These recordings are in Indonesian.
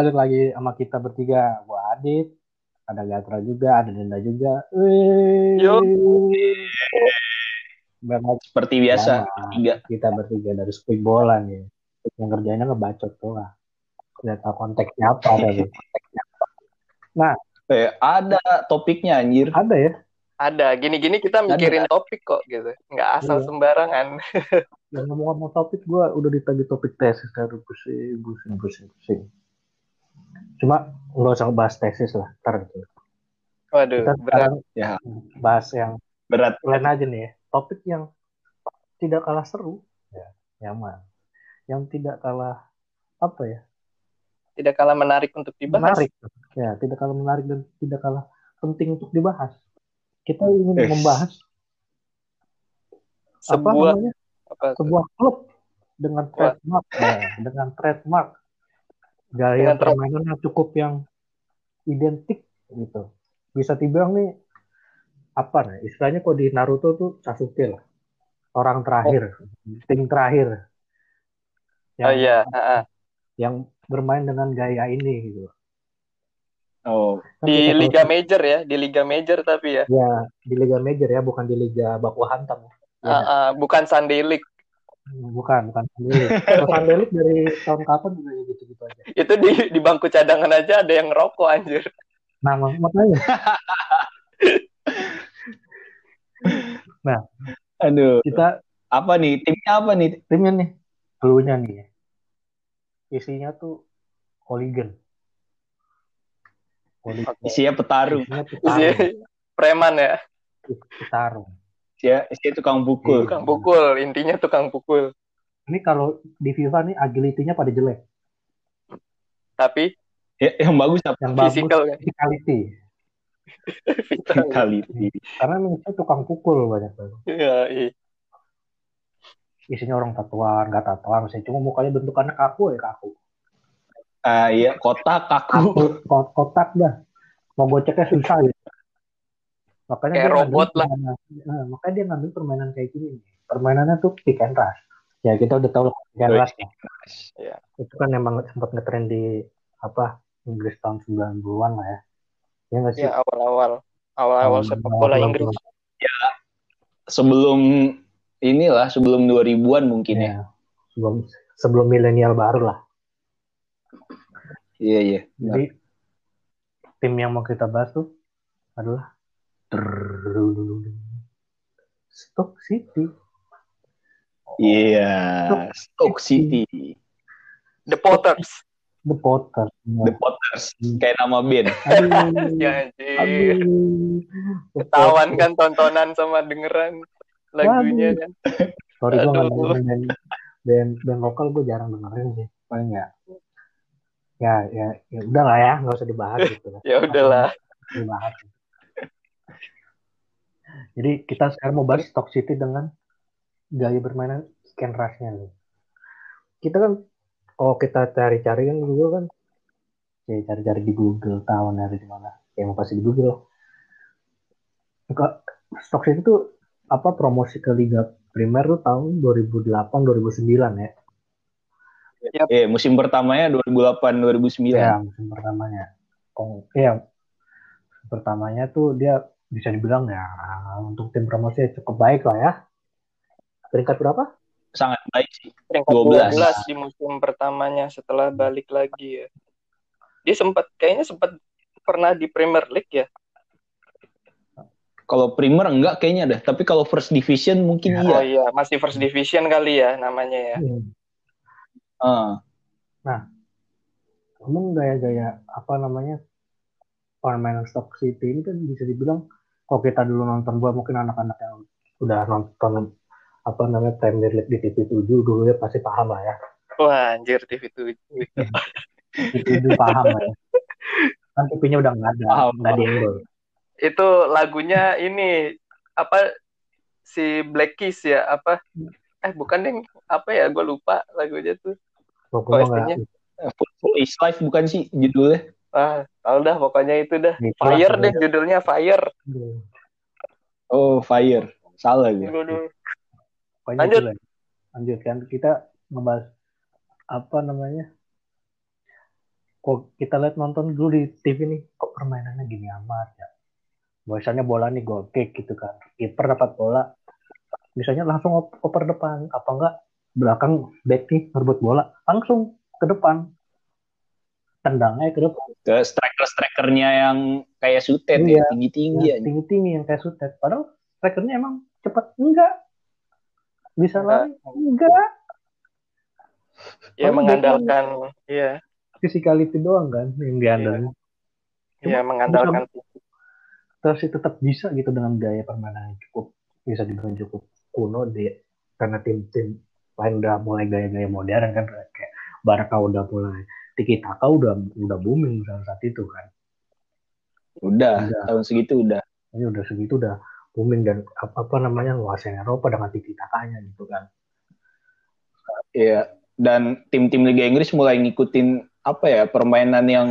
balik lagi sama kita bertiga. Gua Adit, ada Gatra juga, ada Denda juga. Wih. Yo. Seperti biasa, Sama. tiga. kita bertiga dari speak bola nih. Yang kerjanya ngebacot tuh lah. Lihat tahu konteksnya apa ada tuh. Eh, ada topiknya anjir. Ada ya? Ada. Gini-gini kita mikirin topik kok gitu. Nggak asal Iya. sembarangan. Yang ngomong-ngomong topik gue udah ditagi topik tesis aduh pusing, pusing, pusing, pusing. Cuma nggak usah bahas tesis lah, ntar gitu. Waduh, Kita berat. Ya. bahas yang Berat. lain aja nih ya. Topik yang tidak kalah seru, ya, nyaman. Yang tidak kalah apa ya? Tidak kalah menarik untuk dibahas. Menarik. Ya, tidak kalah menarik dan tidak kalah penting untuk dibahas. Kita ingin Eh. membahas apa Sebuah namanya? apa sebuah klub dengan trademark, ya, dengan trademark gaya permainan yang cukup yang identik gitu. Bisa dibilang nih apa nih? Istilahnya kok di Naruto tuh Sasuke lah. Orang terakhir, tim terakhir. Oh iya, heeh. yang bermain dengan gaya ini gitu. Oh, Kan di kita Liga tahu- Major ya, di Liga Major tapi ya. ya di Liga Major ya, bukan di Liga Baku Hantam. Ya, Ah, ah, bukan Sunday League. Bukan, bukan Sandelik. Kalau dari tahun kapan juga ya gitu-gitu aja. Itu di di bangku cadangan aja ada yang ngerokok anjir. Nah, mak- makanya aduh. kita Apa nih? Timnya apa nih? timnya nih, cluenya nih ya. Isinya tuh hooligan. Hooligan. Isinya petarung. Isinya Isi- petarung. Preman ya, petarung. Isinya, isinya tukang pukul. tukang pukul, intinya tukang pukul. Ini kalau di FIFA nih agility-nya pada jelek. Tapi Ya, yang bagus apa? Yang bagus Physical kan. physicality. Vitality. Karena misalnya tukang pukul banyak banget. Iya, iya. Isinya orang tatuan, nggak tatuan, misalnya cuma mukanya bentukannya kaku ya kaku. Ah iya, kotak kaku. Kaku, ko- kotak dah. Mau goceknya susah gitu. Makanya Kayak dia robot lah. permainan- Nah, makanya dia ngambil permainan kayak gini. Permainannya tuh pick and rush. Ya kita udah tahu lah pick and rush. lah. Iya. Itu kan emang sempat ngetren di apa Inggris tahun 90-an lah ya. Ya nggak sih? Ya awal-awal, awal-awal sepak bola Inggris. Sebelum inilah, sebelum 2000-an mungkin ya. Ya, sebelum sebelum milenial baru lah. Iya, iya. Jadi tim yang mau kita bahas tuh adalah Stoke City. Iya, Stoke City. The Potters. The Potter. The Potters. Kayak nama band. Aduh. Ya anjir. Ketahuan kan tontonan sama dengeran lagunya kan. Sorry gue nggak Aduh. dengerin band, band, band lokal gue jarang dengerin sih. Paling ya. Ya, ya, ya udah lah ya, nggak usah dibahas gitu. lah. Ya udahlah. Dibahas. Jadi kita sekarang mau bahas Stock City dengan gaya bermainan Ken Rush-nya nih. Kita kan, kalau kita cari-cari kan Google kan, ya cari-cari di Google, tahu dari di mana. Ya mau pasti di Google. Enggak, Stock City tuh apa promosi ke Liga Primer tuh tahun 2008 2009 ya. Eh, musim pertamanya 2008-2009. Ya, musim pertamanya. Oh, iya. Musim pertamanya tuh dia bisa dibilang ya untuk tim promosi cukup baik lah ya. Peringkat berapa? Sangat baik sih. Peringkat 12. 12 di musim pertamanya setelah balik lagi ya. Dia sempat kayaknya sempat pernah di Premier League ya. Kalau Primer enggak kayaknya dah, tapi kalau First Division mungkin Ya. iya. Oh iya, masih first division kali ya namanya ya. Hmm. Ah, Namun gaya-gaya apa namanya permainan Stock City ini kan bisa dibilang kalau kita dulu nonton bola mungkin anak-anak yang udah nonton apa namanya Premier League di TV 7 dulu ya pasti paham lah ya. Wah, anjir TV 7. TV 7 paham lah ya. Kan TV-nya udah nggak ada, nggak di Android. Itu lagunya ini apa si Black Keys ya apa eh bukan deh apa ya gue lupa lagunya tuh Pokoknya nggak Football is Life bukan sih judulnya? Ah tahu dah pokoknya itu dah. Itulah Fire deh judulnya Fire. Oh, Fire. Salah. Pokoknya Lanjut. Lanjut kan. Kita ngebahas apa namanya? Kok kita lihat nonton dulu di TV nih kok permainannya gini amat ya? Biasanya bola nih goal kick gitu kan. Kiper dapat bola. Misalnya langsung op- oper depan apa enggak? Belakang back nih merebut bola langsung ke depan tendangnya ke depan. Ke striker-strikernya yang kayak sutet Iya. ya, tinggi-tinggi ya, aja. tinggi tinggi yang kayak sutet. Padahal strikernya emang cepat enggak. Bisa lari. Enggak. Ya Paling mengandalkan iya, physicality doang kan yang diandalkan ya mengandalkan terus tetap bisa gitu dengan gaya permainan yang cukup. Bisa dibilang cukup kuno di karena tim-tim lain udah mulai gaya-gaya modern kan kayak Barca udah mulai Tiki Taka udah udah booming saat saat itu kan Udah, Udah. tahun segitu udah. ini udah segitu udah booming dan apa, apa namanya nguasain Eropa dengan Tiki Takanya gitu kan Iya. Dan tim-tim Liga Inggris mulai ngikutin apa ya permainan yang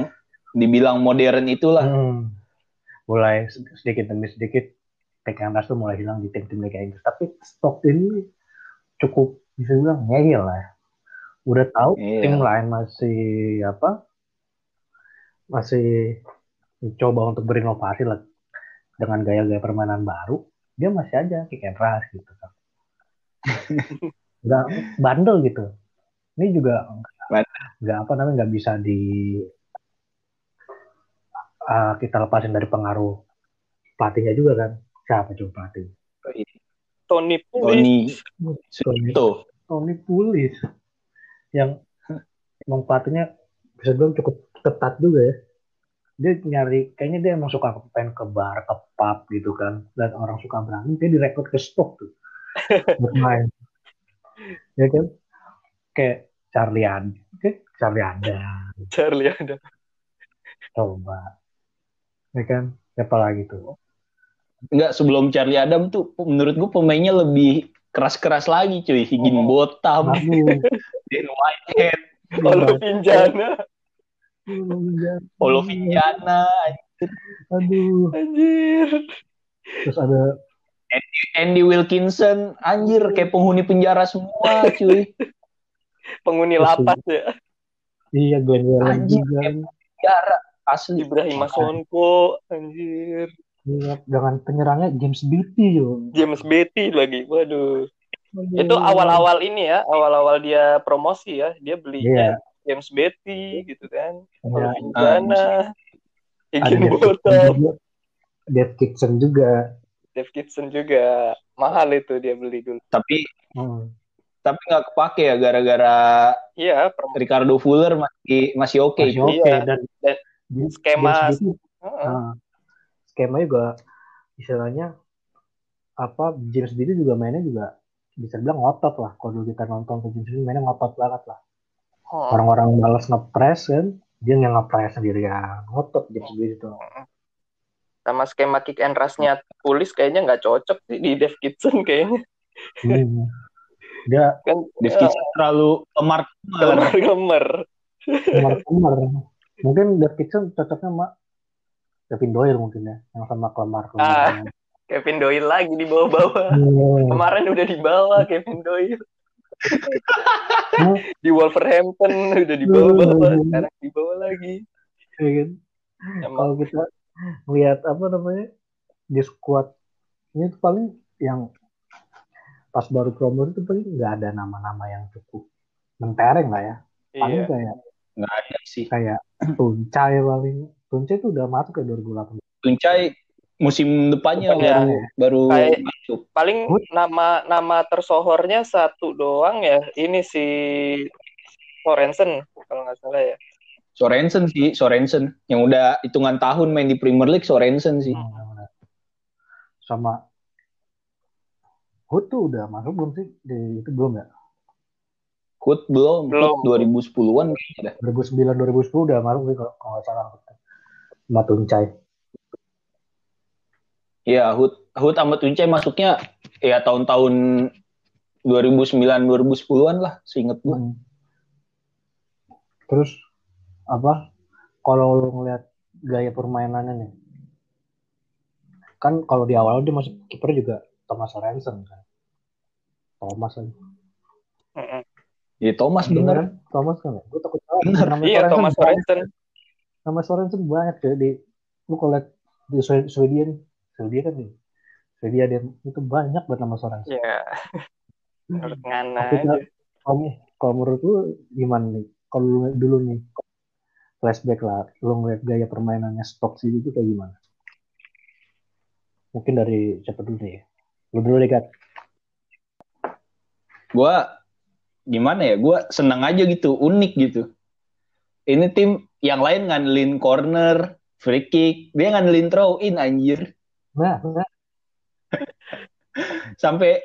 dibilang modern itulah. Hmm. mulai sedikit demi sedikit tekan ras tuh mulai hilang di tim-tim Liga Inggris tapi stok ini cukup bisa bilang ngeyel lah ya. Udah tahu Iya. tim lain masih apa? Masih mencoba untuk berinovasi lah dengan gaya-gaya permainan baru. Dia masih aja kick and rush gitu kan nggak bandel gitu. Ini juga nggak apa namanya nggak bisa di ah, kita lepasin dari pengaruh pelatihnya juga kan. Siapa coba pelatih? Tony Pulis. Tony Tony Suto. Tony Pulis yang emang pelatihnya bisa bilang cukup ketat juga ya. Dia nyari, kayaknya dia emang suka pengen ke bar, ke pub gitu kan. Dan orang suka berantem, dia direkrut ke stok tuh. Bermain. ya kan? Kayak Charlie Ad, kayak Charlie ada. Charlie ada. Coba. Ya kan? Siapa lagi tuh? Enggak, sebelum Charlie Adam tuh menurut gua pemainnya lebih keras-keras lagi cuy. Higin Oh. Botam. Dan Whitehead, Olo Pinjana. Olo Vinciana, Aduh. Anjir. Terus ada Andy Wilkinson, anjir kayak penghuni penjara semua cuy. Penghuni lapas ya. iya Glenn Anjing, juga. Penjara asli. Ibrahim Sonko. Anjir. Iya, dengan penyerangnya James Beatty yo. James Betty lagi. Waduh. Itu awal-awal ini ya. Awal-awal dia promosi ya. Dia belinya James Betty gitu kan. Iya. Pinjana. Ada Igin Dave Botom. Kitson juga. Dave Kitson juga. Mahal itu dia beli dulu. Tapi Hmm. tapi nggak kepake ya gara-gara Iya, Ricardo Fuller masih masih oke Masih itu. oke Iya. dan, Dan skema- James Beatty, Heeh. ah, skema juga istilahnya apa James Beatty juga mainnya juga bisa bilang ngotot lah. Kalau dulu kita nonton tuh James mainnya ngotot banget lah. Oh. orang-orang balas ngepres kan dia yang ngepres sendiri ya. Ngotot James Beatty tuh sama skema kick and rush-nya Pulis kayaknya nggak cocok sih di Dave Kitson kayaknya. Hmm. dia kan Dave Kitson terlalu lemar gemer gemer kelemar-kelemar mungkin Dave Kitson cocoknya sama Kevin Doyle mungkin ya yang sama kelemar Ah. Kevin Doyle lagi di bawah-bawah. Kemarin udah di bawah Kevin Doyle. Di Wolverhampton udah di bawah-bawah sekarang di bawah lagi. Ya kan? Kalau kita lihat apa namanya di squad ini tuh paling yang pas baru promo itu paling nggak ada nama-nama yang cukup mentereng lah ya. Paling iya. kayak nggak ada sih. kayak Tuncay paling Tuncay itu udah masuk ke 2008 Tuncay musim depannya Depannya. baru baru Kayak- masuk. paling Good. nama nama tersohornya satu doang ya ini si Sorensen kalau nggak salah ya Sorensen sih, Sorensen yang udah hitungan tahun main di Premier League Sorensen sih. Hmm, sama Hood tuh udah masuk belum sih di itu belum ya Hood belum, Belum. Hood 2010-an kayaknya dah. 2009 2010 udah masuk sih kalau kalau nggak salah sama Tuncay Iya, Hood Hood sama Tuncay masuknya ya tahun-tahun 2009 2010-an lah, seinget gue. Hmm. Terus apa? Kalau lu ngeliat gaya permainannya nih, kan kalau di awal dia masuk kiper juga Thomas Sorensen kan. Thomas kan. Mm-mm. Ya Thomas bener. Thomas kan ya? Gue takut salah. Bener. Iya Thomas bukan? Nama Sorensen banyak cuy di lu kalau di Swe- Swedia nih Swedia kan nih Swedia dia itu banyak banget nama Sorensen Ya. Tapi aja. kalau kalau menurut lu gimana nih? Kalau lu dulu nih flashback lah lu ngeliat gaya permainannya Stoke City itu kayak gimana? Mungkin dari siapa dulu nih? Lu dulu deh kan gue gimana ya? Gue seneng aja gitu unik gitu ini tim yang lain ngandelin corner free kick. Dia ngandelin throw in anjir. Nah, nah. Sampai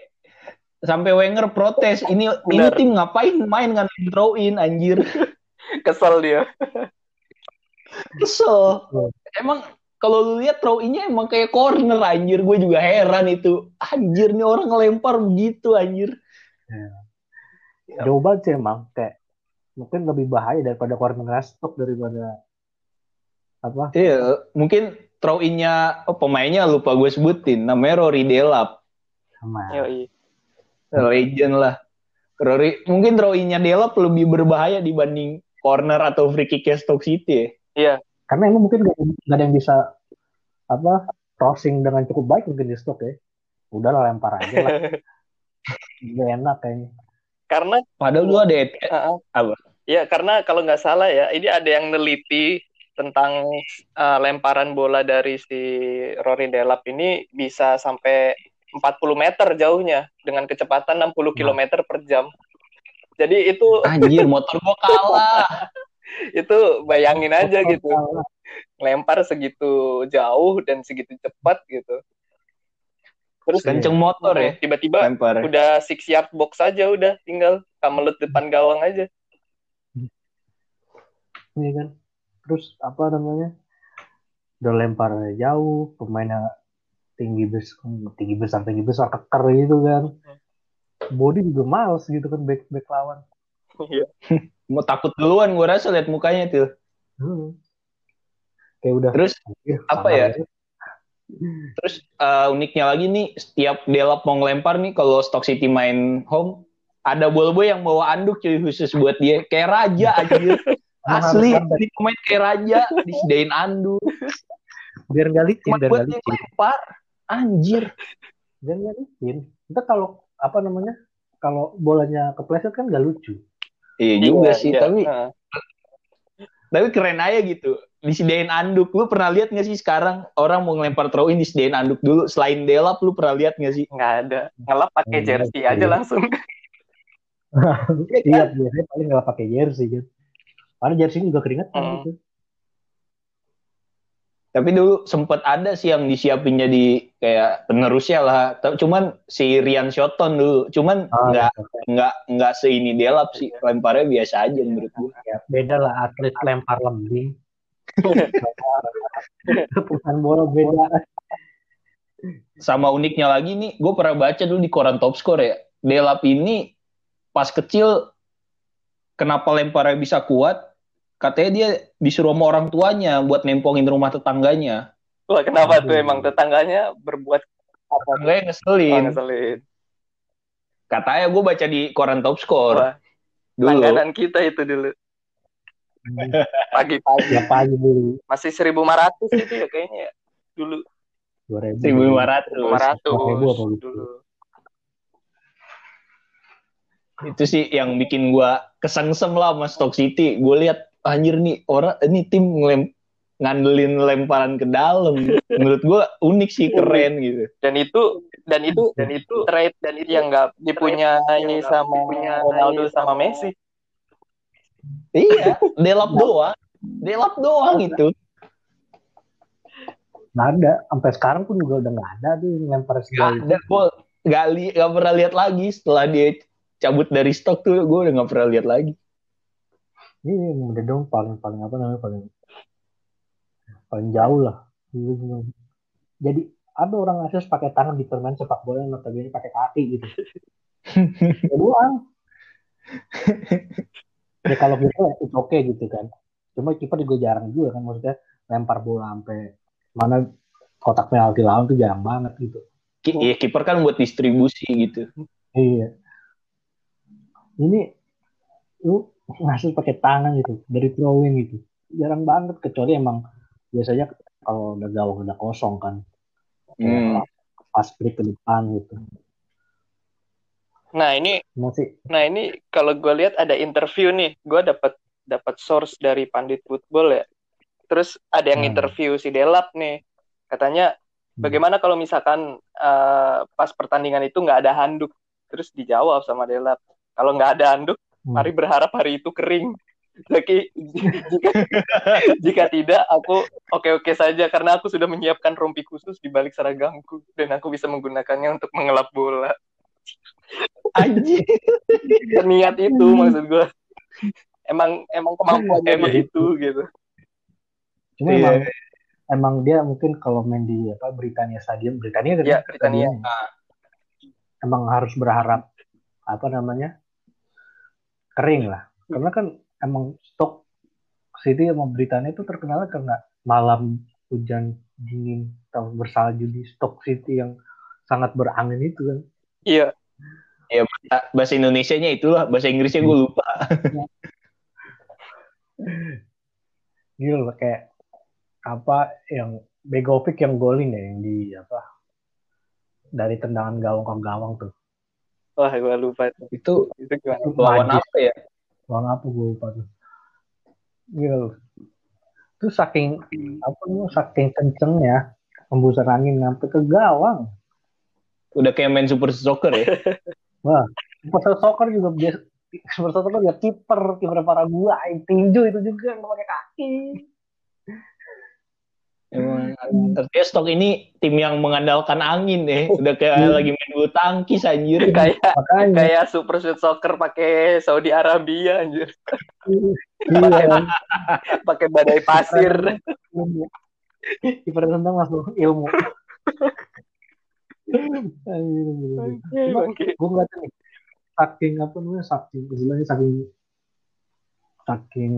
sampai Wenger protes ini ini Benar. tim ngapain main ngandelin throw in anjir? Kesel dia. kesel. Hmm. emang kalau lu lihat throw innya emang kayak corner anjir. Gue juga heran itu. Anjir nih orang ngelempar begitu anjir. Jauh banget sih emang kayak mungkin lebih bahaya daripada corner Stoke daripada apa? Iya mungkin throw innya oh, pemainnya lupa gue sebutin namanya Rory Delap. Sama. Yoi. legend lah. Rory mungkin throw innya Delap lebih berbahaya dibanding corner atau free kick Stoke City ya. karena emang mungkin gak, gak ada yang bisa apa crossing dengan cukup baik mungkin di Stoke ya? Udah lah lempar aja lah. Gak enak kayaknya Karena padahal lu ada uh, Apa? Ya, karena kalau nggak salah ya, ini ada yang neliti tentang uh, lemparan bola dari si Rory Delap ini bisa sampai 40 meter jauhnya dengan kecepatan 60 km per jam. Jadi itu anjir motor gua kalah itu bayangin aja gitu, lempar segitu jauh dan segitu cepat gitu. Terus kenceng motor ya tiba-tiba lempar udah six yard box aja udah tinggal kamelut depan gawang aja. Iya kan terus apa namanya udah lempar jauh pemainnya tinggi besar tinggi besar tinggi besar keker gitu kan body juga males gitu kan back back lawan Iya. mau takut duluan gua rasa lihat mukanya tuh hmm. kayak udah terus "Ih, apa ya? banget." Terus eh, uniknya lagi nih, setiap Delap mau ngelempar nih, kalau Stock City main home, ada boy yang bawa anduk cuy khusus buat dia. Kayak raja anjir. Asli, ini pemain kayak raja, disediain anduk. biar nggak licin Cuma biar buat nggak licin lempar. Anjir. biar nggak licin kita kalau apa namanya kalau bolanya kepleset kan nggak lucu Iya juga Iya, sih, iya. tapi Heeh. tapi keren aja gitu. Disediain anduk. Lu pernah lihat nggak sih sekarang orang mau ngelempar throw in disediain anduk dulu. Selain Delap, lu pernah lihat nggak sih? nggak ada ngelap pakai Iya, jersey iya. aja langsung iya biasanya paling nggak pakai jersey kan karena jersey juga keringetan Hmm. gitu Tapi dulu sempet ada sih yang disiapin jadi kayak penerusnya lah. Tapi Cuman si Rian Shoton dulu. Cuman nggak gitu. nggak nggak seini Delap sih. Lemparnya biasa aja menurut gue. ya, beda lah atlet lempar lembing Tepukan bola beda Sama uniknya lagi nih, gue pernah baca dulu di koran top score ya. Delap ini pas kecil kenapa lemparnya bisa kuat? Katanya dia disuruh sama orang tuanya buat nempongin rumah tetangganya. wah kenapa tuh Aduh. emang tetangganya berbuat apa Tetangganya Oh, ngeselin. ngeselin Katanya gue baca di koran top score Wah, dulu. langganan kita itu dulu pagi-pagi ya pagi dulu masih 1500 gitu ya kayaknya ya dulu 2000 1500. 1500 ribu apa gitu. dulu Itu sih yang bikin gue kesengsem lah sama Stock City. Gue lihat anjir nih orang ini tim ngelem, ngandelin lemparan ke dalam. Menurut gue unik sih keren gitu. dan itu dan itu dan itu trade dan itu yang nggak dipunyai sama Ronaldo sama Messi Iya, delap doang. Delap doang itu. nggak ada. Sampai sekarang pun juga udah nggak ada tuh yang lempar segala. ada, gue gak, li, gak pernah lihat lagi setelah dia cabut dari stok tuh. Gue udah gak pernah lihat lagi. ini yang udah dong. Paling paling apa namanya? Paling paling jauh lah. Jadi ada orang akses pakai tangan di permain sepak bola yang notabene pakai kaki gitu. Ya doang ya kalau kita itu oke gitu kan. Cuma kiper juga jarang juga kan maksudnya lempar bola sampai mana kotak penalti lawan tuh jarang banget gitu. Iya kiper kan buat distribusi gitu. iya. Ini lu ngasih pakai tangan gitu dari throwing gitu. Jarang banget kecuali emang biasanya kalau udah gawang udah kosong kan. Hmm. pas break ke depan gitu Nah ini, Emang sih nah ini kalau gue lihat ada interview nih, gue dapat dapat source dari pandit football ya. Terus ada yang Hmm. interview si Delap nih, katanya Hmm. bagaimana kalau misalkan eh, pas pertandingan itu nggak ada handuk, terus dijawab sama Delap, kalau nggak ada handuk, Hmm. mari berharap hari itu kering. Jadi jika jika tidak, aku oke-oke saja karena aku sudah menyiapkan rompi khusus di balik seragamku dan aku bisa menggunakannya untuk mengelap bola. Anjir. Niat itu maksud gue. Emang emang kemampuannya Emang itu gitu. cuma Iya. emang emang dia mungkin kalau main di apa Britania Stadium Britania kan Iya, Britania. stadiumnya. emang harus berharap apa namanya kering lah karena kan emang stok City sama Britania itu terkenal karena malam hujan dingin atau bersalju di stok City yang sangat berangin itu kan Iya, Bahasa Indonesianya itulah, bahasa Inggrisnya gue lupa. loh kayak apa yang Begovic yang golin ya yang di apa dari tendangan gawang ke gawang tuh wah gue lupa itu. Itu Itu gimana? lawan apa ya? Lawan apa gue lupa tuh. Loh. Itu saking apa namanya saking kencengnya hembusan angin sampai ke gawang. Udah kayak main Super Soccer ya? Super soccer juga biasa Super soccer ya kiper, kiper Paraguay, tinju itu juga yang pakai kaki. Emang artinya stok ini tim yang mengandalkan angin ya. Udah kayak Iya. lagi main bulu tangkis anjir. kayak Makanya kayak Super Street Soccer pakai Saudi Arabia anjir. iya, Pakai badai pasir. Kiper tentang langsung ilmu. Anjir, Cuma Oke. gue ngeliat nih saking apa namanya saking istilahnya saking saking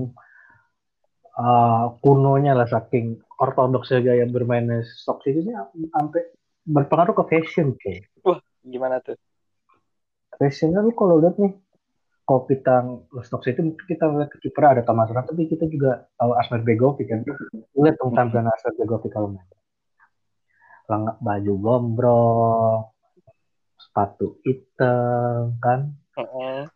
uh, kunonya lah saking ortodoksnya gaya bermainnya Stock City ini sampai berpengaruh ke fashion kayak Gimana tuh? fashionnya lu kalau lihat nih kalau kita Stock City mungkin kita lihat ke kiper ada Thomas tapi kita juga tahu Asmer Begovic kan lihat dong tampilan Asmer Begovic kalau main Lengan baju gombrong sepatu hitam kan? Heeh.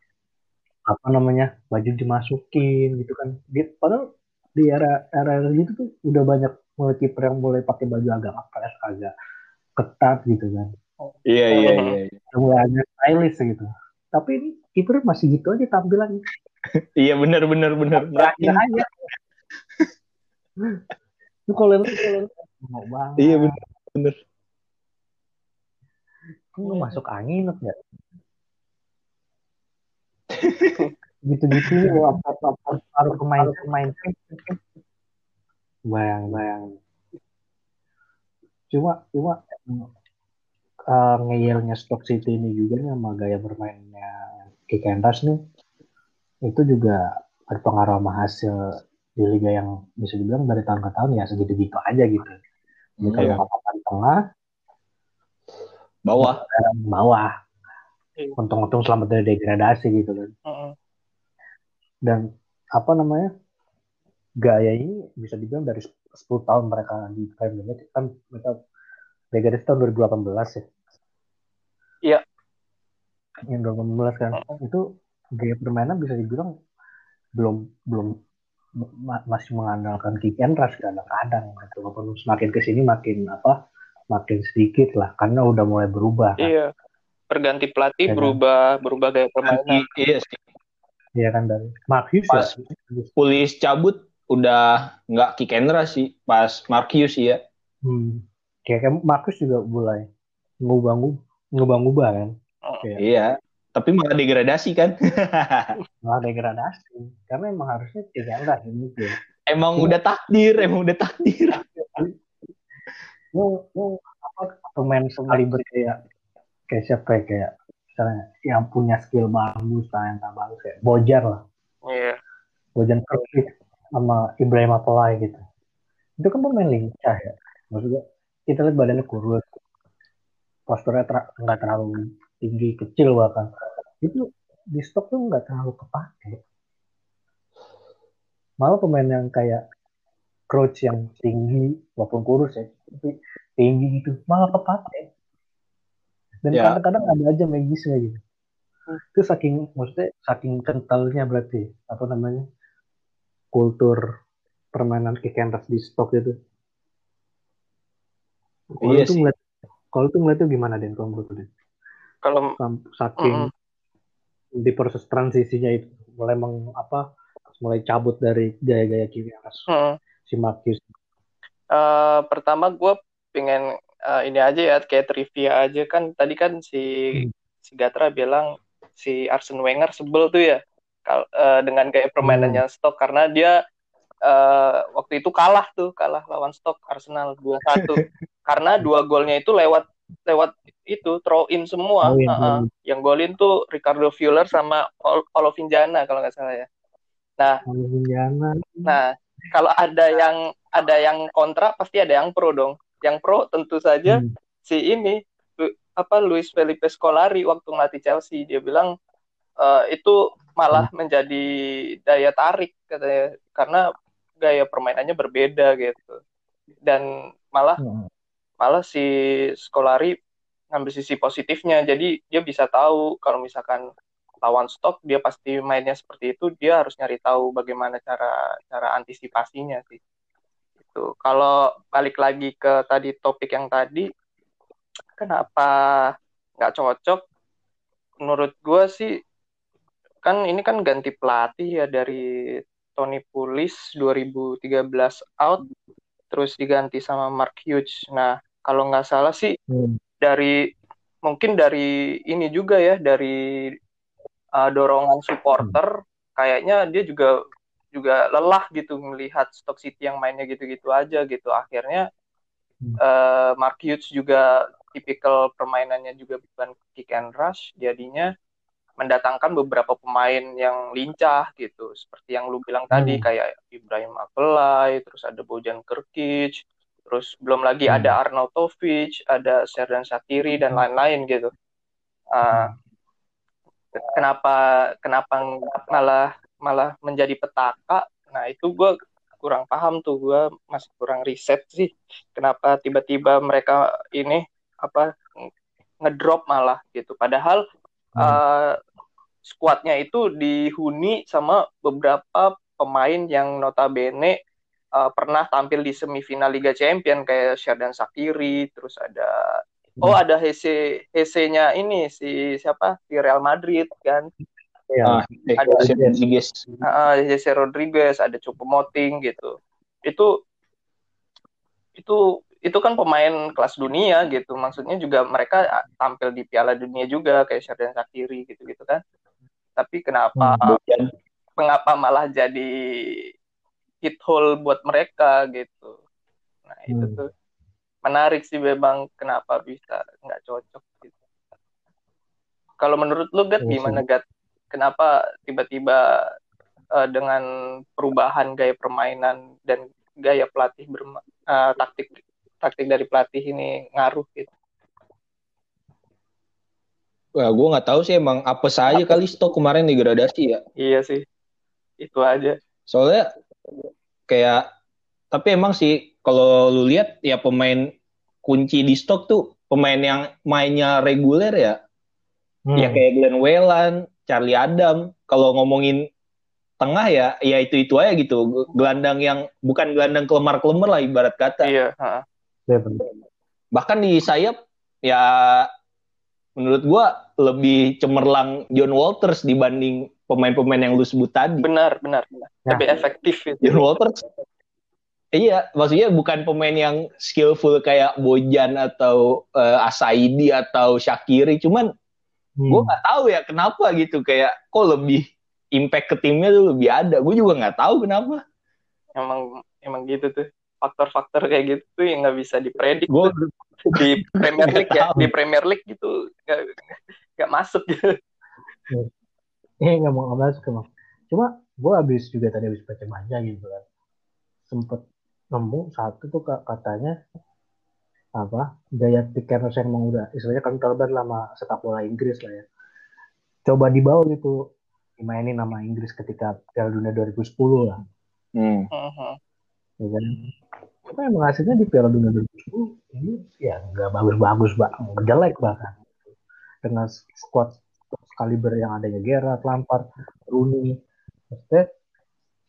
apa namanya? Baju dimasukin gitu kan. Di, padahal di era era gitu tuh udah banyak mulai kiper yang mulai pakai baju agak ngepres agak ketat gitu kan. Iya iya iya. Udah mulai agak stylish gitu. Tapi ini kiper masih gitu aja tampilannya. Iya benar benar benar. Terakhir aja. Lu kalau lihat kalau lihat, mau banget. Iya benar benar. lu masuk angin ya gitu-gitu harus pemain pemain bayang bayang cuma cuma uh, ngeyelnya Stock City ini juga nih sama gaya bermainnya Kick and Rush nih itu juga berpengaruh sama hasil di liga yang bisa dibilang dari tahun ke tahun ya segitu-gitu aja gitu. Jadi kayak Iya. papan tengah, Bawah. bawah. Iya. Untung-untung selamat dari degradasi gitu kan. Heeh. Dan apa namanya gaya ini bisa dibilang dari 10 tahun mereka di Premier League kan mereka degradasi tahun 2018 ya. Iya. Yang 2018 kan itu gaya permainan bisa dibilang belum belum masih mengandalkan kick and rush kadang-kadang gitu. Walaupun semakin ke sini makin apa makin sedikit lah karena udah mulai berubah kan. Iya. Perganti pelatih Iya kan? berubah berubah gaya permainan. Iya sih. Iya kan dari Mark Hughes Pas ya. Pulis cabut udah nggak kick and rush sih pas Markius ya. Hmm. Kayak Marcus juga mulai ngubah ngubah-ngubah kan. Iya. Tapi malah degradasi kan. Malah degradasi karena emang harusnya kick and rush gitu. emang udah takdir, emang udah takdir. Lu, lu apa pemain sekaliber kayak kayak siapa ya kayak misalnya yang punya skill bagus, talenta bagus kayak Bojar lah. Iya. Bojan Krkic sama Ibrahim Apolai gitu. Itu kan pemain lincah ya. Maksudnya kita lihat badannya kurus. Posturnya ter- nggak terlalu tinggi, kecil bahkan. Itu di stok tuh nggak terlalu kepake. malah pemain yang kayak Crouch yang tinggi walaupun kurus ya tapi tinggi gitu malah kepake dan Ya. kadang-kadang ada aja magisnya gitu itu saking maksudnya saking kentalnya berarti apa namanya kultur permainan kick and rush di stok itu kalau Iya itu sih. ngeliat kalau itu ngeliatnya gimana Den kalau menurut Den? Kalau saking Mm-mm. di proses transisinya itu mulai meng, apa mulai cabut dari gaya-gaya rush hmm, si Marcus. Eh, pertama gue pengen eh, ini aja ya kayak trivia aja. Kan tadi kan si Hmm. si Gatra bilang si Arsene Wenger sebel tuh ya kal- eh, dengan gaya permainannya stok karena dia eh, waktu itu kalah tuh kalah lawan stok Arsenal 2-1 karena dua golnya itu lewat lewat itu throw in semua Heeh. throw in. yang golin tuh Ricardo Fuller sama Ol- Olofinjana kalau nggak salah ya Indiana Nah, kalau ada yang ada yang kontra pasti ada yang pro dong. Yang pro tentu saja Hmm. si ini Lu- apa Luis Felipe Scolari waktu ngelatih Chelsea dia bilang eh, itu malah menjadi daya tarik katanya karena gaya permainannya berbeda gitu. Dan malah malah si Scolari ngambil sisi positifnya. Jadi dia bisa tahu kalau misalkan lawan stok dia pasti mainnya seperti itu, dia harus nyari tahu bagaimana cara cara antisipasinya sih. Itu. Kalau balik lagi ke tadi topik yang tadi, kenapa nggak cocok? Menurut gue sih kan ini kan ganti pelatih ya dari Tony Pulis 2013 out terus diganti sama Mark Hughes. Nah, kalau nggak salah sih Hmm. dari mungkin dari ini juga ya dari uh, dorongan supporter kayaknya dia juga juga lelah gitu melihat Stoke City yang mainnya gitu-gitu aja gitu akhirnya Hmm. uh, Mark Hughes juga tipikal permainannya juga bukan kick and rush jadinya mendatangkan beberapa pemain yang lincah gitu seperti yang lu bilang tadi Hmm. kayak Ibrahim Afellay terus ada Bojan Krkic terus belum lagi Hmm. ada Arnautovic ada Serdan Shaqiri dan lain-lain gitu Uh, kenapa kenapa malah malah menjadi petaka nah itu gue kurang paham tuh gue masih kurang riset sih kenapa tiba-tiba mereka ini apa ngedrop malah gitu padahal Hmm. uh, skuadnya itu dihuni sama beberapa pemain yang notabene uh, pernah tampil di semifinal Liga Champion kayak Sherdan Sakiri terus ada oh ada Hese Hese-nya ini si siapa? Di Real Madrid kan? Ya Ada- Jose Rodriguez. uh, Jesse Rodriguez ada Choupo-Moting gitu. Itu itu itu kan pemain kelas dunia gitu. Maksudnya juga mereka tampil di Piala Dunia juga kayak Sherdan Sakiri gitu gitu kan. Tapi kenapa Bojan. mengapa malah jadi hole buat mereka gitu. Nah itu Hmm. tuh menarik sih memang kenapa bisa nggak cocok gitu. Kalau menurut lu Gat Iya gimana Gat? Kenapa tiba-tiba eh, dengan perubahan gaya permainan dan gaya pelatih berma- eh, taktik taktik dari pelatih ini ngaruh gitu? Wah, gue nggak tahu sih emang apa? saja kali stok kemarin degradasi ya. iya sih. Itu aja. Soalnya kayak tapi emang sih kalau lu lihat ya pemain kunci di stok tuh pemain yang mainnya reguler ya. Hmm. Ya kayak Glenn Whelan, Charlie Adam. Kalau ngomongin tengah ya ya itu-itu aja gitu. Gelandang yang bukan gelandang kelemar-kelemar lah ibarat kata. iya. Ya, bener. Bahkan di sayap ya menurut gua lebih cemerlang John Walters dibanding pemain-pemain yang lu sebut tadi. benar benar benar Ya. lebih efektif itu John Walters Iya, maksudnya bukan pemain yang skillful kayak Bojan atau eh, Asaidi atau Shakiri, cuman Hmm. gue nggak tahu ya kenapa gitu kayak kok lebih impact ke timnya tuh lebih ada. Gue juga nggak tahu kenapa. emang emang gitu tuh faktor-faktor kayak gitu tuh yang nggak bisa dipredik Gue tuh. di Premier League ya tahu. di Premier League gitu nggak nggak masuk gitu eh nggak mau ngebahas emang. Cuma gue habis juga tadi habis baca baca gitu kan. Sempet nemu satu tuh ka- katanya apa gaya roll yang emang udah istilahnya kan terban lama sepak bola Inggris lah ya. Coba dibawa gitu dimainin nama Inggris ketika Piala Dunia 2010 lah. Hmm. Mhm. ya kan? Cuma emang hasilnya di Piala Dunia 2010 ini ya nggak bagus-bagus banget jelek bahkan. Dengan squad kaliber yang adanya Gerrard, Lampard, Rooney, maksudnya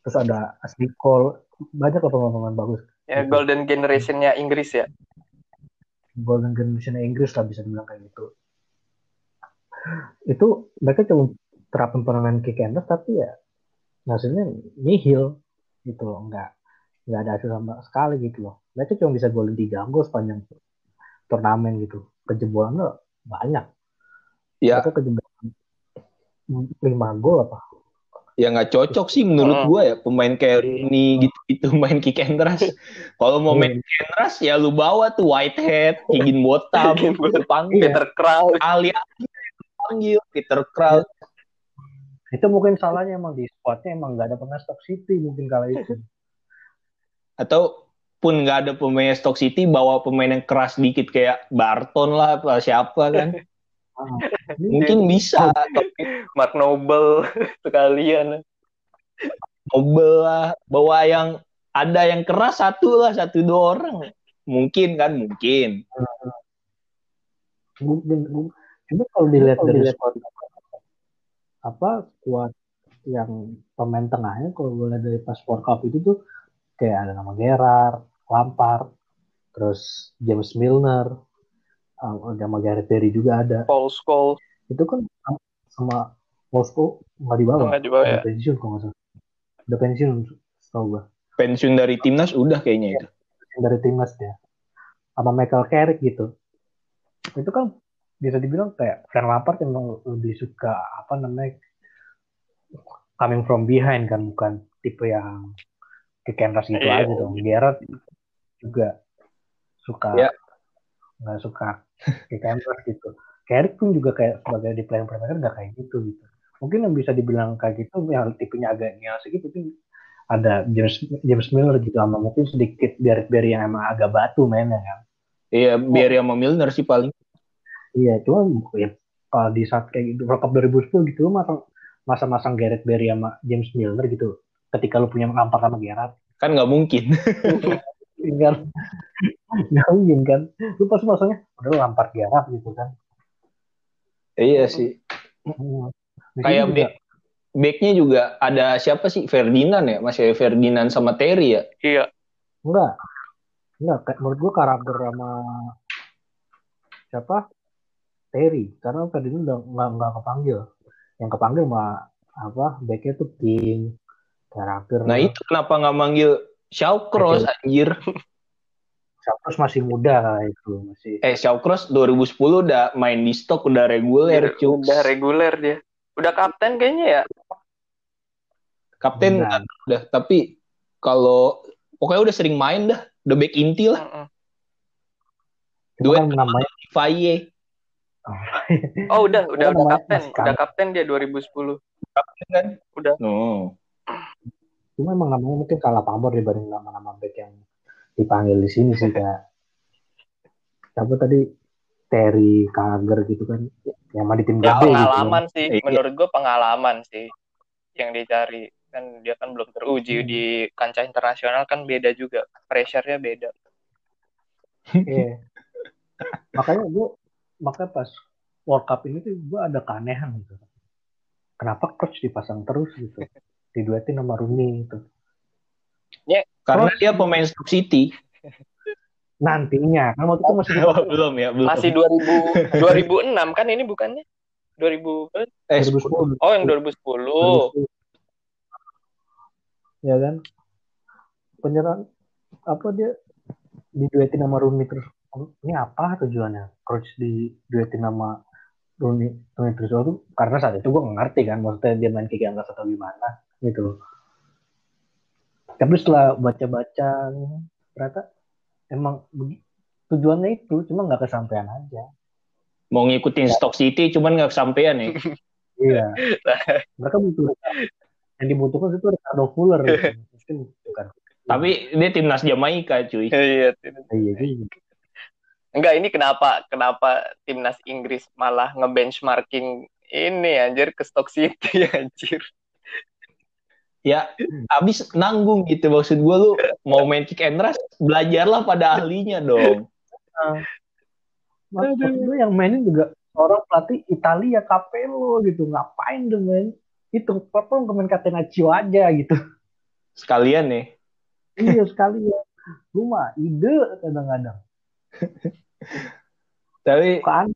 terus ada Ashley Cole. Banyak lah pemain-pemain bagus. Ya golden generationnya Inggris ya. golden generation Inggris lah bisa dibilang kayak gitu. Itu mereka cuma terapin pemain kick and rush, tapi ya hasilnya nihil gitu loh. Nggak nggak ada hasil sama sekali gitu loh. Mereka cuma bisa golin tiga gol sepanjang turnamen gitu. Kejebolannya banyak. Ya, mereka lima gol apa ya nggak cocok sih menurut Hmm. gua ya pemain kayak Rooney gitu-gitu main kick and rush. Kalau mau main kick and rush ya lu bawa tuh Whitehead, Higin Botam, panggil. Peter Crouch. Ali panggil Peter Crouch. itu mungkin salahnya emang di squadnya emang nggak ada pemain Stock City mungkin kala itu atau pun nggak ada pemain Stock City bawa pemain yang keras dikit kayak Barton lah apa siapa kan mungkin bisa tapi Mark Noble sekalian. Nobel lah bawa yang ada yang keras satu lah satu dua orang mungkin kan mungkin mungkin mungkin- cuma kalau dilihat dari squad apa squad yang pemain tengahnya kalau lihat dari pas World Cup itu tuh kayak ada nama Gerrard, Lampard, terus James Milner, ada nama Gareth Barry juga ada. Paul Scholes. Itu kan sama- sama Moscow nggak dibawa, Nggak dibawa ya. pensiun kalau nggak salah. Udah pensiun setahu gue. pensiun dari timnas udah kayaknya itu dari timnas dia sama Michael Carrick gitu itu kan bisa dibilang kayak Frank Lampard emang lebih suka apa namanya coming from behind kan bukan tipe yang and rush gitu Iya. aja dong Gerrard juga suka Ya. nggak suka and rush gitu Carrick pun juga kayak sebagai di playing playmaker nggak kayak gitu gitu mungkin yang bisa dibilang kayak gitu yang tipenya agak nias gitu mungkin ada James James Miller gitu sama mungkin sedikit Gareth Barry yang emang agak batu mainnya kan. Iya biar sama Milner sih paling. Iya, cuma ya, kalau di saat kayak gitu, World Cup 2010 gitu, masang, masa-masang Gareth Barry sama James Milner gitu. Ketika lu punya Lampard sama Gerrard, kan nggak mungkin. Tinggal nggak mungkin kan. Lu pasti masangnya udah Lampard Gerrard gitu kan. iya sih kayak juga, back backnya juga ada siapa sih Ferdinand ya masih Ferdinand sama Terry ya Iya. enggak. Enggak, kayak menurut gua karakter sama siapa? Terry, karena Ferdinand udah nggak nggak kepanggil. Yang kepanggil mah apa? Backnya tuh King, karakter. nah itu kenapa nggak manggil Shawcross anjir Terus masih muda itu masih. eh Shawcross 2010 udah main di stok udah reguler cuy Udah reguler dia. Udah kapten kayaknya ya. kapten Udah. udah tapi kalau pokoknya udah sering main dah udah back inti lah Mm-mm. Cuma duet kan namanya Faye Oh udah, udah, Apa udah kapten, udah kapten dia 2010. kan Udah. no cuma emang namanya mungkin kalah pamor dibanding nama-nama back yang dipanggil di sini sih kayak siapa tadi Terry Kager gitu kan yang di tim Ya gede gitu pengalaman sih, Iya. menurut gue pengalaman sih yang dicari. Kan dia kan belum teruji Hmm. di kancah internasional kan beda juga, pressure-nya beda. Iya. makanya gue makanya pas World Cup ini tuh gue ada keanehan gitu kenapa coach dipasang terus gitu diduetin sama Rooney gitu karena Terus- dia pemain Stoke City nantinya. Kan waktu itu masih Oh, belum ya belum. Masih 2000 2006 kan ini bukannya? 2000 eh 2010 Oh, yang 2010. ya kan? Penyerang apa dia diduetin sama Rooney terus? Ini apa tujuannya? Coach di duetin sama Rooney, Rooney terus? Itu karena saat itu gue ngerti kan maksudnya dia main kick angkat atau gimana gitu. Tapi setelah baca-baca ternyata emang tujuannya itu cuma nggak kesampaian aja mau ngikutin Stoke City cuman nggak kesampaian ya iya mereka butuh yang dibutuhkan itu Ricardo Fuller gitu. mungkin bukan tapi dia timnas Jamaika cuy Iya. iya juga Enggak, ini kenapa kenapa timnas Inggris malah ngebenchmarking ini anjir ke Stoke City anjir. Ya abis nanggung gitu maksud gue lu mau main kick and rush belajarlah pada ahlinya dong. Maksud gue yang mainin juga orang pelatih Italia Capello gitu ngapain dong main? Itu apa pemain Catenaccio aja gitu. Sekalian nih. Iya sekali ya lu mah ide kadang-kadang. Tapi kan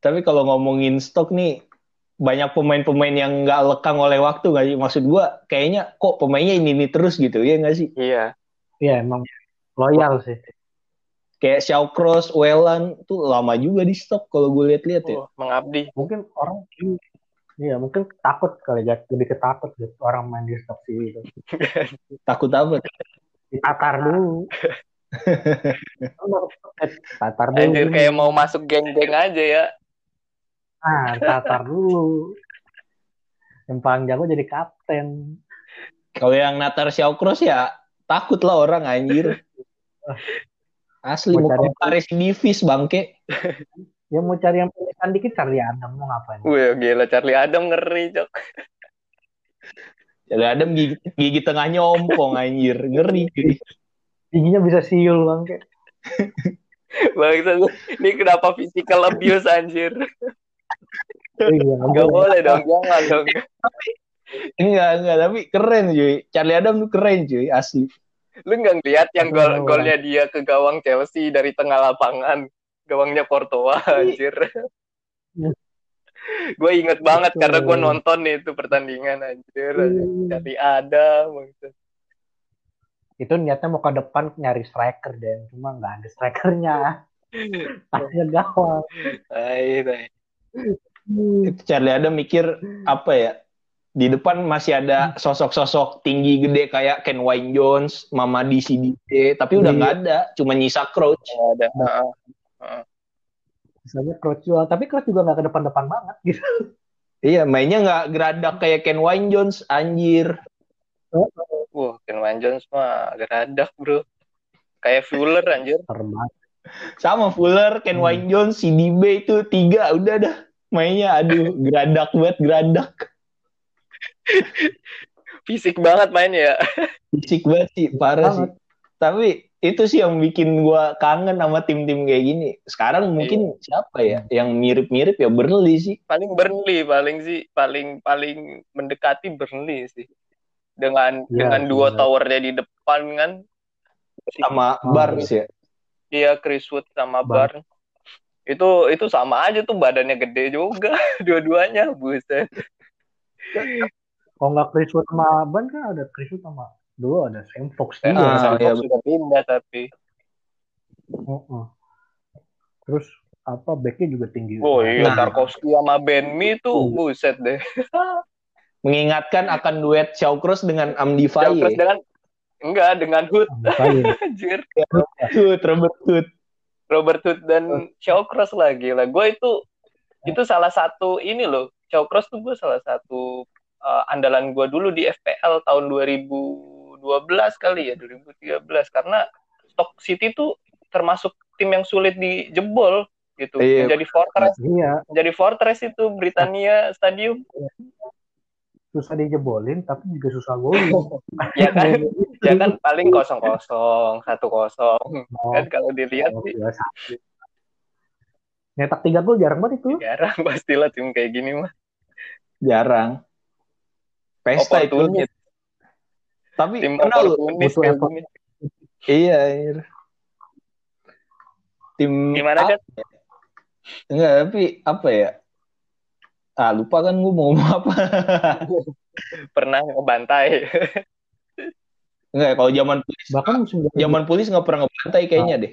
tapi kalau ngomongin stok nih banyak pemain-pemain yang nggak lekang oleh waktu nggak sih maksud gua kayaknya kok pemainnya ini ini terus gitu ya nggak sih Iya. ya emang loyal sih kayak Shawcross, Wellan tuh lama juga di stok kalau gue lihat-lihat ya. Oh, mengabdi. mungkin orang Iya, mungkin takut kali ya, lebih ketakut gitu orang main di stok sih gitu. Takut apa? Ditatar dulu. tatar dulu. Anjir kayak mau masuk geng-geng aja ya. Nah, tatar dulu. Yang paling jago jadi kapten. Kalau yang Natar Shawcross ya takut lah orang anjir. Asli Mau mau cari- Paris Divis bangke. Ya mau cari yang pilihan dikit cari Adam mau ngapain? Wih, gila Charlie Adam ngeri, Cok. Jadi Adam gigi, gigi tengahnya ompong anjir, ngeri. Giginya bisa siul bang kayak. Bangsa, ini kenapa physical abuse anjir? Iya, Gak boleh dong, jangan dong. Enggak, enggak, tapi keren cuy. Charlie Adam tuh keren cuy, asli. Lu nggak lihat yang gol golnya dia ke gawang Chelsea dari tengah lapangan, gawangnya Courtois anjir. gue inget banget karena gue nonton itu pertandingan anjir. Charlie Adam. bangsa. Itu niatnya mau ke depan nyari striker deh, cuma nggak ada strikernya. Pasnya gawang. Tai, tai. Itu Charlie Adam mikir apa ya? Di depan masih ada sosok-sosok tinggi gede kayak Ken Wayne Jones, Mamadi Sidike, tapi udah Iya. nggak ada, cuma nyisa Crouch. Nggak ada. Heeh. Misalnya Crouch juga, tapi Crouch juga nggak ke depan-depan banget gitu. Iya, mainnya nggak geradak kayak Ken Wayne Jones, anjir. Wah, Ken Wayne Jones mah geradak, bro. Kayak Fuller anjir. Terbang. Sama Fuller, Ken Hmm. Wayne Jones, CDB itu tiga, udah dah. Mainnya aduh, geradak banget, geradak. Fisik banget mainnya ya. Fisik banget sih, parah sih. Banget. Tapi itu sih yang bikin gua kangen sama tim-tim kayak gini. Sekarang mungkin siapa ya yang mirip-mirip ya Burnley sih. Paling Burnley, paling sih, paling paling mendekati Burnley sih. Dengan Iya, dengan dua benar. towernya di depan kan. Sama Barnes ya. Dia Chris Wood sama Bar- Barnes. Itu itu sama aja tuh badannya gede juga dua-duanya, buset. Kalau nggak Chris Wood sama Ban kan ada Chris Wood sama dulu ada Sam Fox Eh, juga. Ah, Sam iya, Fox sudah pindah tapi. Heeh. Terus apa backnya juga tinggi. Oh iya, Nah. Tarkowski sama Ben Mee tuh Hmm. buset deh. Mengingatkan akan duet Shawcross dengan Amdi Faye. dengan enggak dengan Hood anjir. Tuh, Robert Hood. Robert Hood dan Shawcross lagi lah. Gue itu itu salah satu ini loh. Shawcross tuh gue salah satu uh, andalan gue dulu di FPL tahun 2012 kali ya 2013 karena Stock City tuh termasuk tim yang sulit dijebol gitu. Iya. Menjadi fortress, Iya, menjadi fortress itu Britania Stadium. Susah dijebolin tapi juga susah golin. Ya kan? ya kan paling kosong kosong satu kosong Oh, kan kalau dilihat oh, sih satu. Nyetak tiga gol jarang banget itu. jarang pastilah tim kayak gini mah Jarang. Pesta itu. Tapi tim pernah lu? butuh effort. Iya. iya. Tim gimana kan Enggak, tapi apa ya? Ah, lupa kan gue mau ngomong apa. pernah ngebantai Enggak, kalau zaman pulis, Bahkan musim zaman pulis nggak pernah ngebantai kayaknya deh.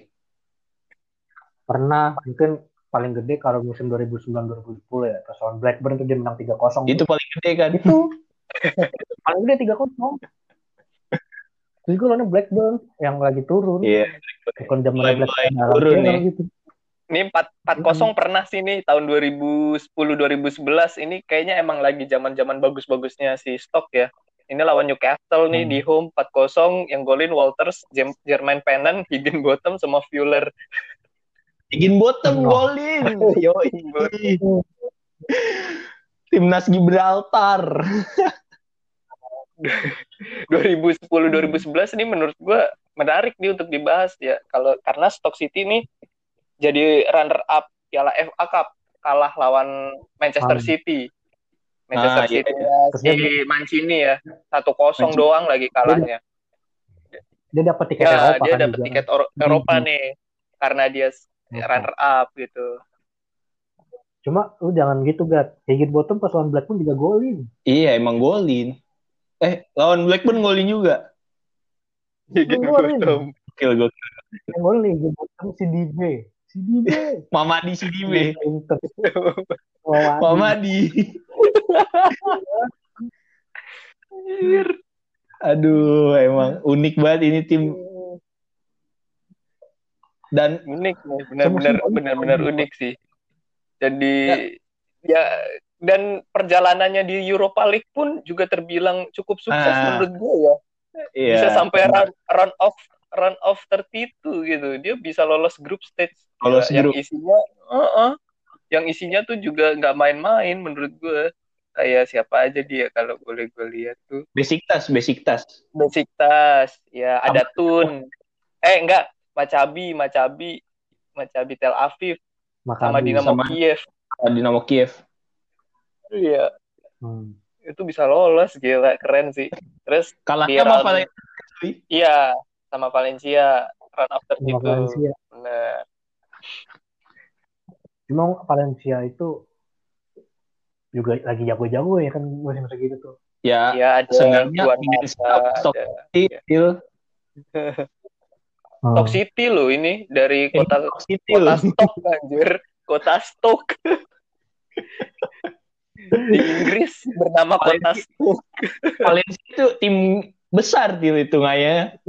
pernah mungkin paling gede kalau musim 2009-2010 ya. Terus lawan Blackburn tuh dia menang 3-0. Itu paling gede kan. itu paling gede 3-0. Terus gue lawannya Blackburn yang lagi turun. Iya. Bukan zaman Blackburn turun ya. gitu. Ini 4 4-0 pernah sih nih tahun 2010 2011 ini kayaknya emang lagi zaman-zaman bagus-bagusnya si Stock ya ini lawan Newcastle nih Hmm. di home 4-0 yang golin Walters, Jermaine Pennant, Higginbotham sama Fuller. Bikin bottom Oh. golin. Yoi. Timnas Gibraltar. 2010 2011 ini menurut gua menarik nih untuk dibahas ya. Kalau karena Stock City ini jadi runner up Piala FA Cup kalah lawan Manchester Ah. City. Manchester Ah, iya, City iya. ya, Terus si Mancini ya. 1-0 Mancini. doang lagi kalahnya. Dia dapat tiket Ya, Eropa dia kan dapat tiket Euro- Eropa Hmm. nih karena dia runner up gitu. Cuma lu jangan gitu, Gat. Kayak Bottom pas lawan Blackburn juga golin. Iya, emang golin. Eh, lawan Blackburn golin juga. Gitu, Golin. Gokil, gokil. Yang golin Higit Bottom si DB. Mama di sini, be. Mama di. Aduh, emang unik banget ini tim. Dan unik benar-benar benar-benar unik. sih jadi ya dan perjalanannya di Europa League pun juga terbilang cukup sukses Ah. menurut gue ya iya, bisa sampai run, run off run off 32 gitu dia bisa lolos grup stage Lolos Ya, yang isinya uh-uh, yang isinya tuh juga nggak main-main menurut gue kayak siapa aja dia kalau boleh gue lihat tuh basic tas, basic tas. Besiktas, ya ada Tun. Eh enggak, Macabi, Macabi, Macabi Tel Aviv sama Maccabi. Dinamo sama- Kiev. Dinamo Kiev. Iya, Hmm. itu bisa lolos gila, keren sih. Terus Kalahnya sama Valencia. iya sama Valencia run after Sama itu. Valencia. Bener. Cuma Valencia itu juga lagi jago-jago ya kan musim segitu tuh. Ya, Iya ada Mata, Stock ada City, Hmm. Stock City loh ini dari Eh, kota Stock City kota loh. Stock anjir, kota Stock. Di Inggris bernama kota Valencia. Stock. Valencia itu tim besar tim hitungannya.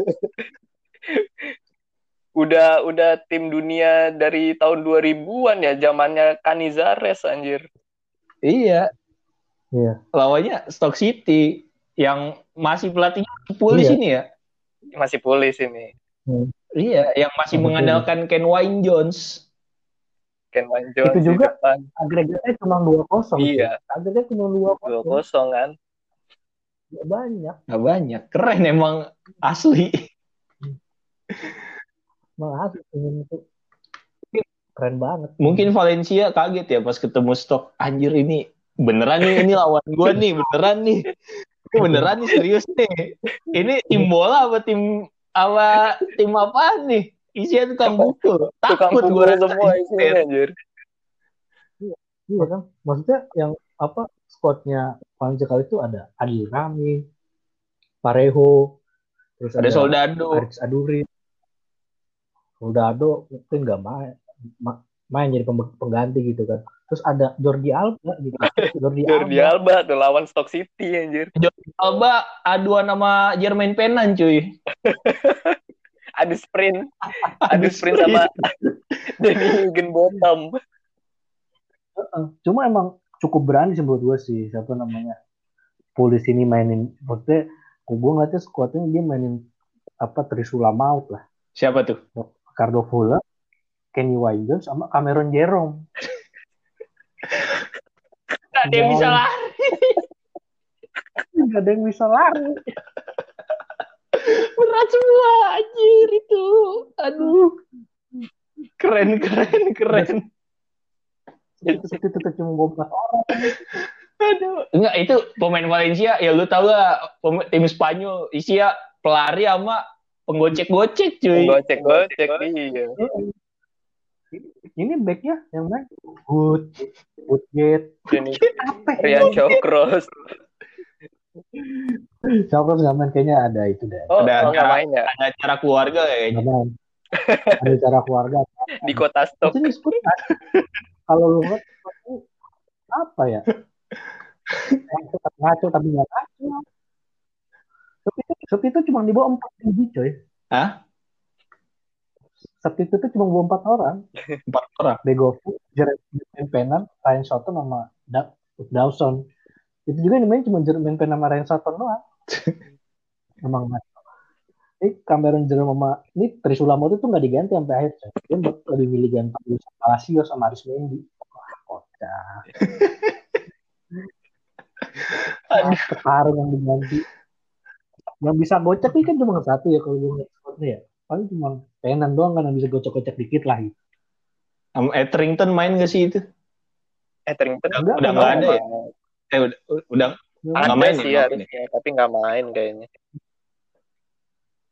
udah udah tim dunia dari tahun 2000-an ya zamannya Canizares anjir. Iya. Iya. Lawannya Stock City yang masih pelatihnya Pulis Iya. ini ya. Masih pulis ini. Iya, yang masih Betul. mengandalkan Ken Wayne Jones. Ken Van Jones Itu di juga. Agregatnya cuma 2-0. Iya. Agregatnya cuma 2-0. 2-0 kan. Nggak banyak. Gak banyak. Keren emang asli. Malah ingin itu keren banget. Mungkin Valencia kaget ya pas ketemu Stock. Anjir ini beneran nih ini lawan gue nih beneran nih. Ini beneran nih serius nih. Ini tim bola apa tim apa tim apa nih? Isinya tukang. Tukang Takut gue semua isinya anjir. Iya kan? Maksudnya yang apa squadnya Valencia kali itu ada Adil Rami, Parejo, terus Ada Soldado. Aris Aduri, Soldado mungkin nggak main, ma- main jadi pengganti gitu kan. Terus ada Jordi Alba gitu. Jordi, Jordi Alba. Alba tuh lawan Stock City anjir. Alba aduan nama Jermain Penan cuy. Adu sprint, adu sprint sama Danny Higginbottom. Heeh. Cuma emang cukup berani sih menurut gue sih siapa namanya polis ini mainin maksudnya gue ngeliatnya squadnya dia mainin apa Trisula Maut lah Siapa tuh? Ricardo Fuller Kenny Jones sama Cameron Jerome Gak ada yang bisa lah. nggak ada yang bisa lari Berat semua anjir itu. Aduh. Keren keren keren. Itu itu cuma gue empat orang Aduh. Enggak itu pemain Valencia ya lu tau lah tim Spanyol isinya pelari sama penggocek-gocek cuy. Gocek-gocek iya. ini backnya yang main Wood Woodgate Danny apa ya? Rian Shawcross. siapa nggak main kayaknya ada itu deh Oh, Ada oh nggak acara- main ya? Ada acara keluarga kayaknya. ada cara keluarga Di kota Stock. Itu kalau lu ngeliat itu apa ya? Ngaco tapi ngaco tapi nggak ngaco. Substitut itu cuma di bawah empat biji coy. Hah? Substitut itu cuma bawa empat orang. Empat orang. Begovu, Jeremy Penan, Ryan Sutton sama Da- Dawson. Itu juga main cuma Jeremy Penan sama Ryan Sutton doang. Emang ngaco. Ini Cameron Jerome sama ini Trisula Moto tuh nggak diganti sampai akhir. Dia lebih milih ganti Palacio sama Aris Mendy. Wah, kocak. sekarang yang diganti yang bisa gocek ini kan cuma satu ya kalau gue ngeliat ya paling cuma penan doang kan yang bisa gocek-gocek dikit lah gitu. Am Etherington main gak sih itu? Etherington Enggak, udah nggak ada ya? Eh udah udah Nggak main ya, sih nggak harusnya tapi nggak main kayaknya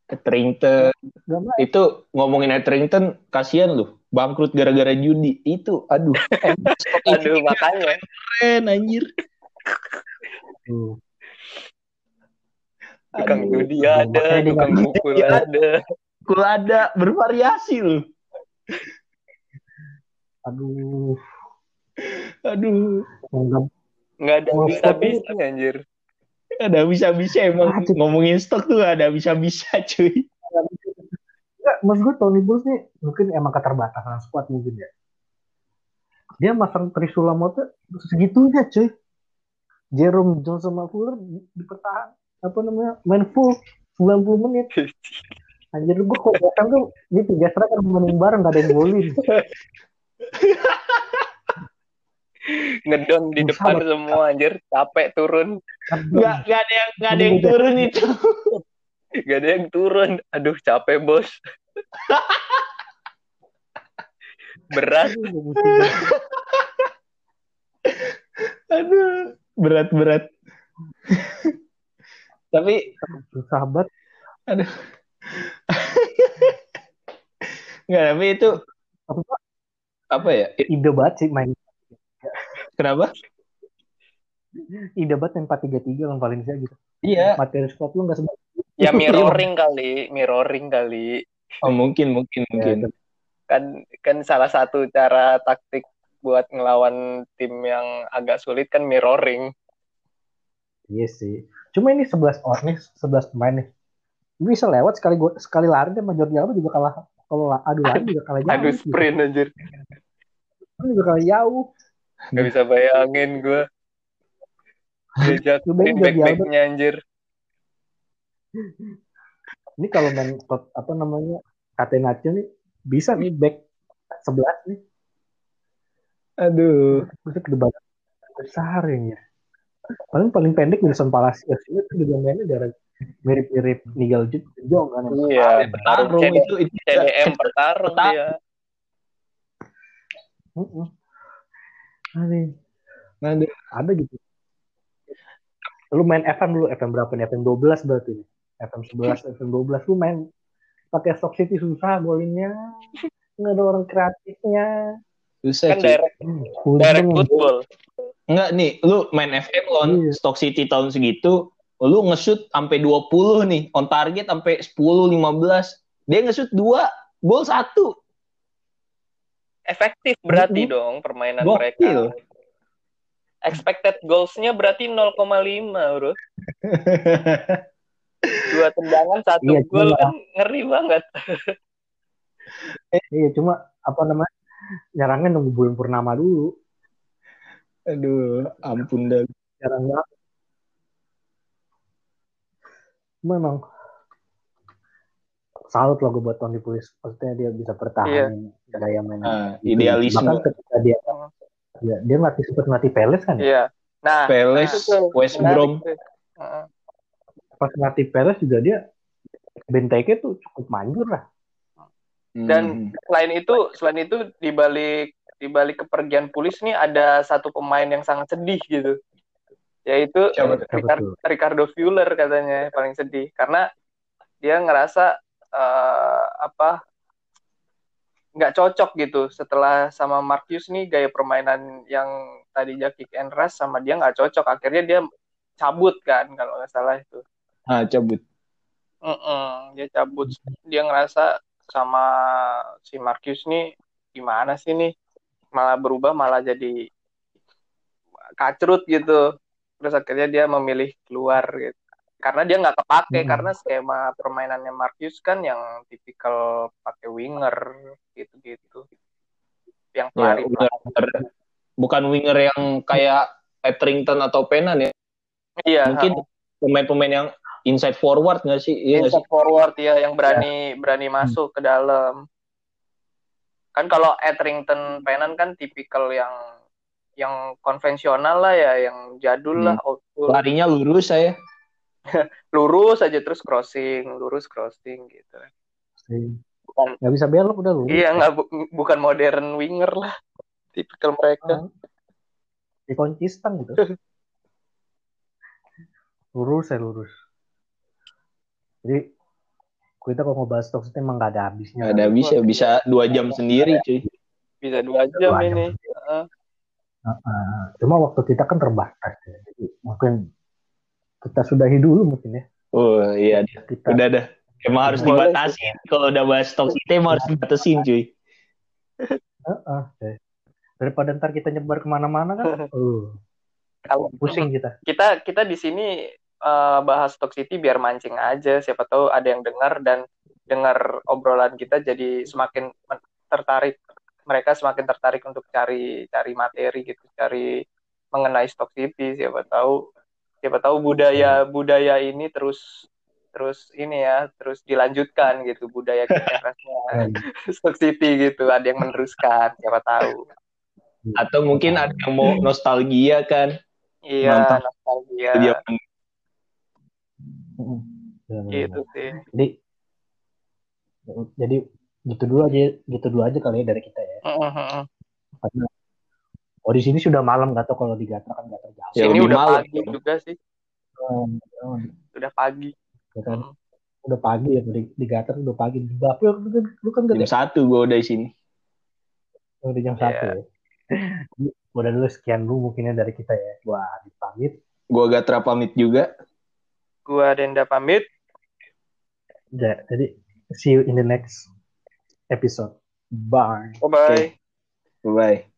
Etherington Nggak main. itu ngomongin Etherington kasihan lu. Bangkrut gara-gara judi. Itu aduh. Aduh makanya. Keren anjir. Tukang judi ada tukang pukul Iya. ada. Kul ada. Bervariasi lu. Aduh. aduh. Nggak ada habis-habisnya anjir ada bisa-bisa emang Ah, ngomongin stok tuh ada bisa-bisa cuy Enggak, maksud gue Tony Bulls nih mungkin emang keterbatasan squad mungkin ya. Dia masang Trisula Moto segitunya cuy. Jerome Johnson sama Fuller di, di pertahan apa namanya main full 90 menit. Anjir gue kok datang tuh ini tiga striker main bareng gak ada yang golin. ngedon di depan semua anjir. Capek turun. Nggak nggak ada yang nggak ada yang turun itu. Gak ada yang turun. Aduh capek bos. Berat. Aduh. Berat berat. Tapi Susah banget. nggak tapi itu Apa? Apa ya? Ide banget sih main kenapa ide banget main 4-3-3 lawan Valencia gitu. iya Materi squad lu gak sebanyak ya mirroring kali mirroring kali oh, mungkin mungkin Ya, mungkin kan kan salah satu cara taktik buat ngelawan tim yang agak sulit kan mirroring Iya sih. Cuma ini 11 orang nih, 11 pemain nih. Bisa lewat sekali gua, sekali lari sama Jordi Alba juga kalah. Kalau la- adu lari juga kalah jauh. aduh gitu. sprint anjir Sprint juga kalah jauh. Gak bisa bayangin gue diajak Lu bayangin back Jordi Alba. backnya anjir Ini kalau main tot- apa namanya Catenaccio nih bisa nih back 11 nih. aduh Bisa kedebat besar ya. Paling paling pendek Wilson Palacios itu juga mainnya darah mirip-mirip Nigel Jong kan. iya bertarung itu itu CDM bertarung Bertarung. dia Aduh. Aduh. ada gitu. Lu main FM dulu, FM berapa nih? FM 12 berarti nih. FM 11, FM 12 lu main pakai Stock City susah golinnya. Nggak ada orang kreatifnya. susah kan direct Hmm, direct football Enggak nih, lu main FM lawan Iya. Stock City tahun segitu, lu nge-shoot sampai 20 nih, on target sampai 10 15. Dia nge-shoot 2, gol 1. Efektif berarti Mhm. dong permainan Gokil. mereka expected goals-nya berarti 0,5 bro dua tendangan satu Iya, gol cuma- kan ngeri banget Iya, cuma apa namanya? Nyarangnya nunggu bulan purnama dulu. Aduh, ampun dah. Jarang banget. Memang salut loh gue buat Tony Pulis. Maksudnya dia bisa pertahanin gaya main. Nah, idealisme. Bahkan ketika dia dia, dia ngelatih sempat ngelatih Peles kan ya? iya nah Peles, tuh, West Brom. Heeh. Pas ngelatih Peles juga dia Benteke tuh cukup manjur lah. Dan selain itu, selain itu di balik di balik kepergian Pulis nih ada satu pemain yang sangat sedih gitu. Yaitu Siapa tuh? Ricardo, Ricardo Fuller katanya paling sedih karena dia ngerasa eh, apa nggak cocok gitu. Setelah sama Marcus nih gaya permainan yang tadinya kick and rush sama dia nggak cocok. Akhirnya dia cabut kan kalau nggak salah itu. Ah, cabut. Mm-mm, dia cabut. Dia ngerasa sama si Marcus nih gimana sih nih? Malah berubah malah jadi kacrut gitu. Terus akhirnya dia memilih keluar gitu karena dia nggak kepake Hmm. karena skema permainannya Marcus kan yang tipikal pakai winger gitu-gitu yang Ya, pelari winger, bukan winger yang kayak Etherington atau Penan ya. iya Mungkin pemain-pemain yang inside forward nggak sih? Iya nggak sih? inside forward ya yang berani berani masuk ke dalam kan kalau Etherington Penan kan tipikal yang yang konvensional lah ya, yang jadul Hmm. lah, old. Larinya lurus saya. Lurus aja terus crossing, lurus crossing gitu. Bukan nggak bisa belok udah lu iya nggak bu- bukan modern winger lah. Tipikal mereka. di konsisten gitu lurus ya lurus jadi kita kalau ngebahas City emang gak ada habisnya Nggak ada bisa, bisa dua jam sendiri cuy. Bisa dua jam Dua jam. ini. Heeh. Heeh. cuma waktu kita kan terbatas ya. jadi mungkin kita sudahi dulu mungkin ya. Oh iya, kita udah dah. Emang harus Boleh. dibatasin. Kalau udah bahas City emang harus dibatasin cuy. Heeh, deh. daripada ntar kita nyebar ke mana-mana kan? Uh, Kalau pusing kita. Kita kita di sini eh, bahas Stock City biar mancing aja. Siapa tahu ada yang dengar dan dengar obrolan kita jadi semakin tertarik. Mereka semakin tertarik untuk cari cari materi gitu cari mengenai Stock City siapa tahu siapa tahu budaya budaya ini terus terus ini ya terus dilanjutkan gitu budaya kerasnya Stock City gitu ada yang meneruskan siapa tahu Atau mungkin ada yang mau nostalgia kan. iya Mantap. nostalgia Dia. Benar-benar. gitu sih jadi jadi gitu dulu aja gitu dulu aja kali ya dari kita ya Heeh. karena oh di sini sudah malam gak tau kalau di Gatra kan gak terjauh. Ya, lebih udah malam. pagi dong. juga sih. Hmm, udah pagi. Ya kan? udah pagi ya di, di Gatra udah pagi. Di Bapil lu, kan- lu kan jam gak satu gue udah di sini. udah jam satu ya? Jadi, udah dulu sekian dulu mungkinnya dari kita ya. Gua Adit pamit. Gue Gatra pamit juga. gua Denda pamit. Ja- jadi see you in the next episode. Bye. Bye bye Bye.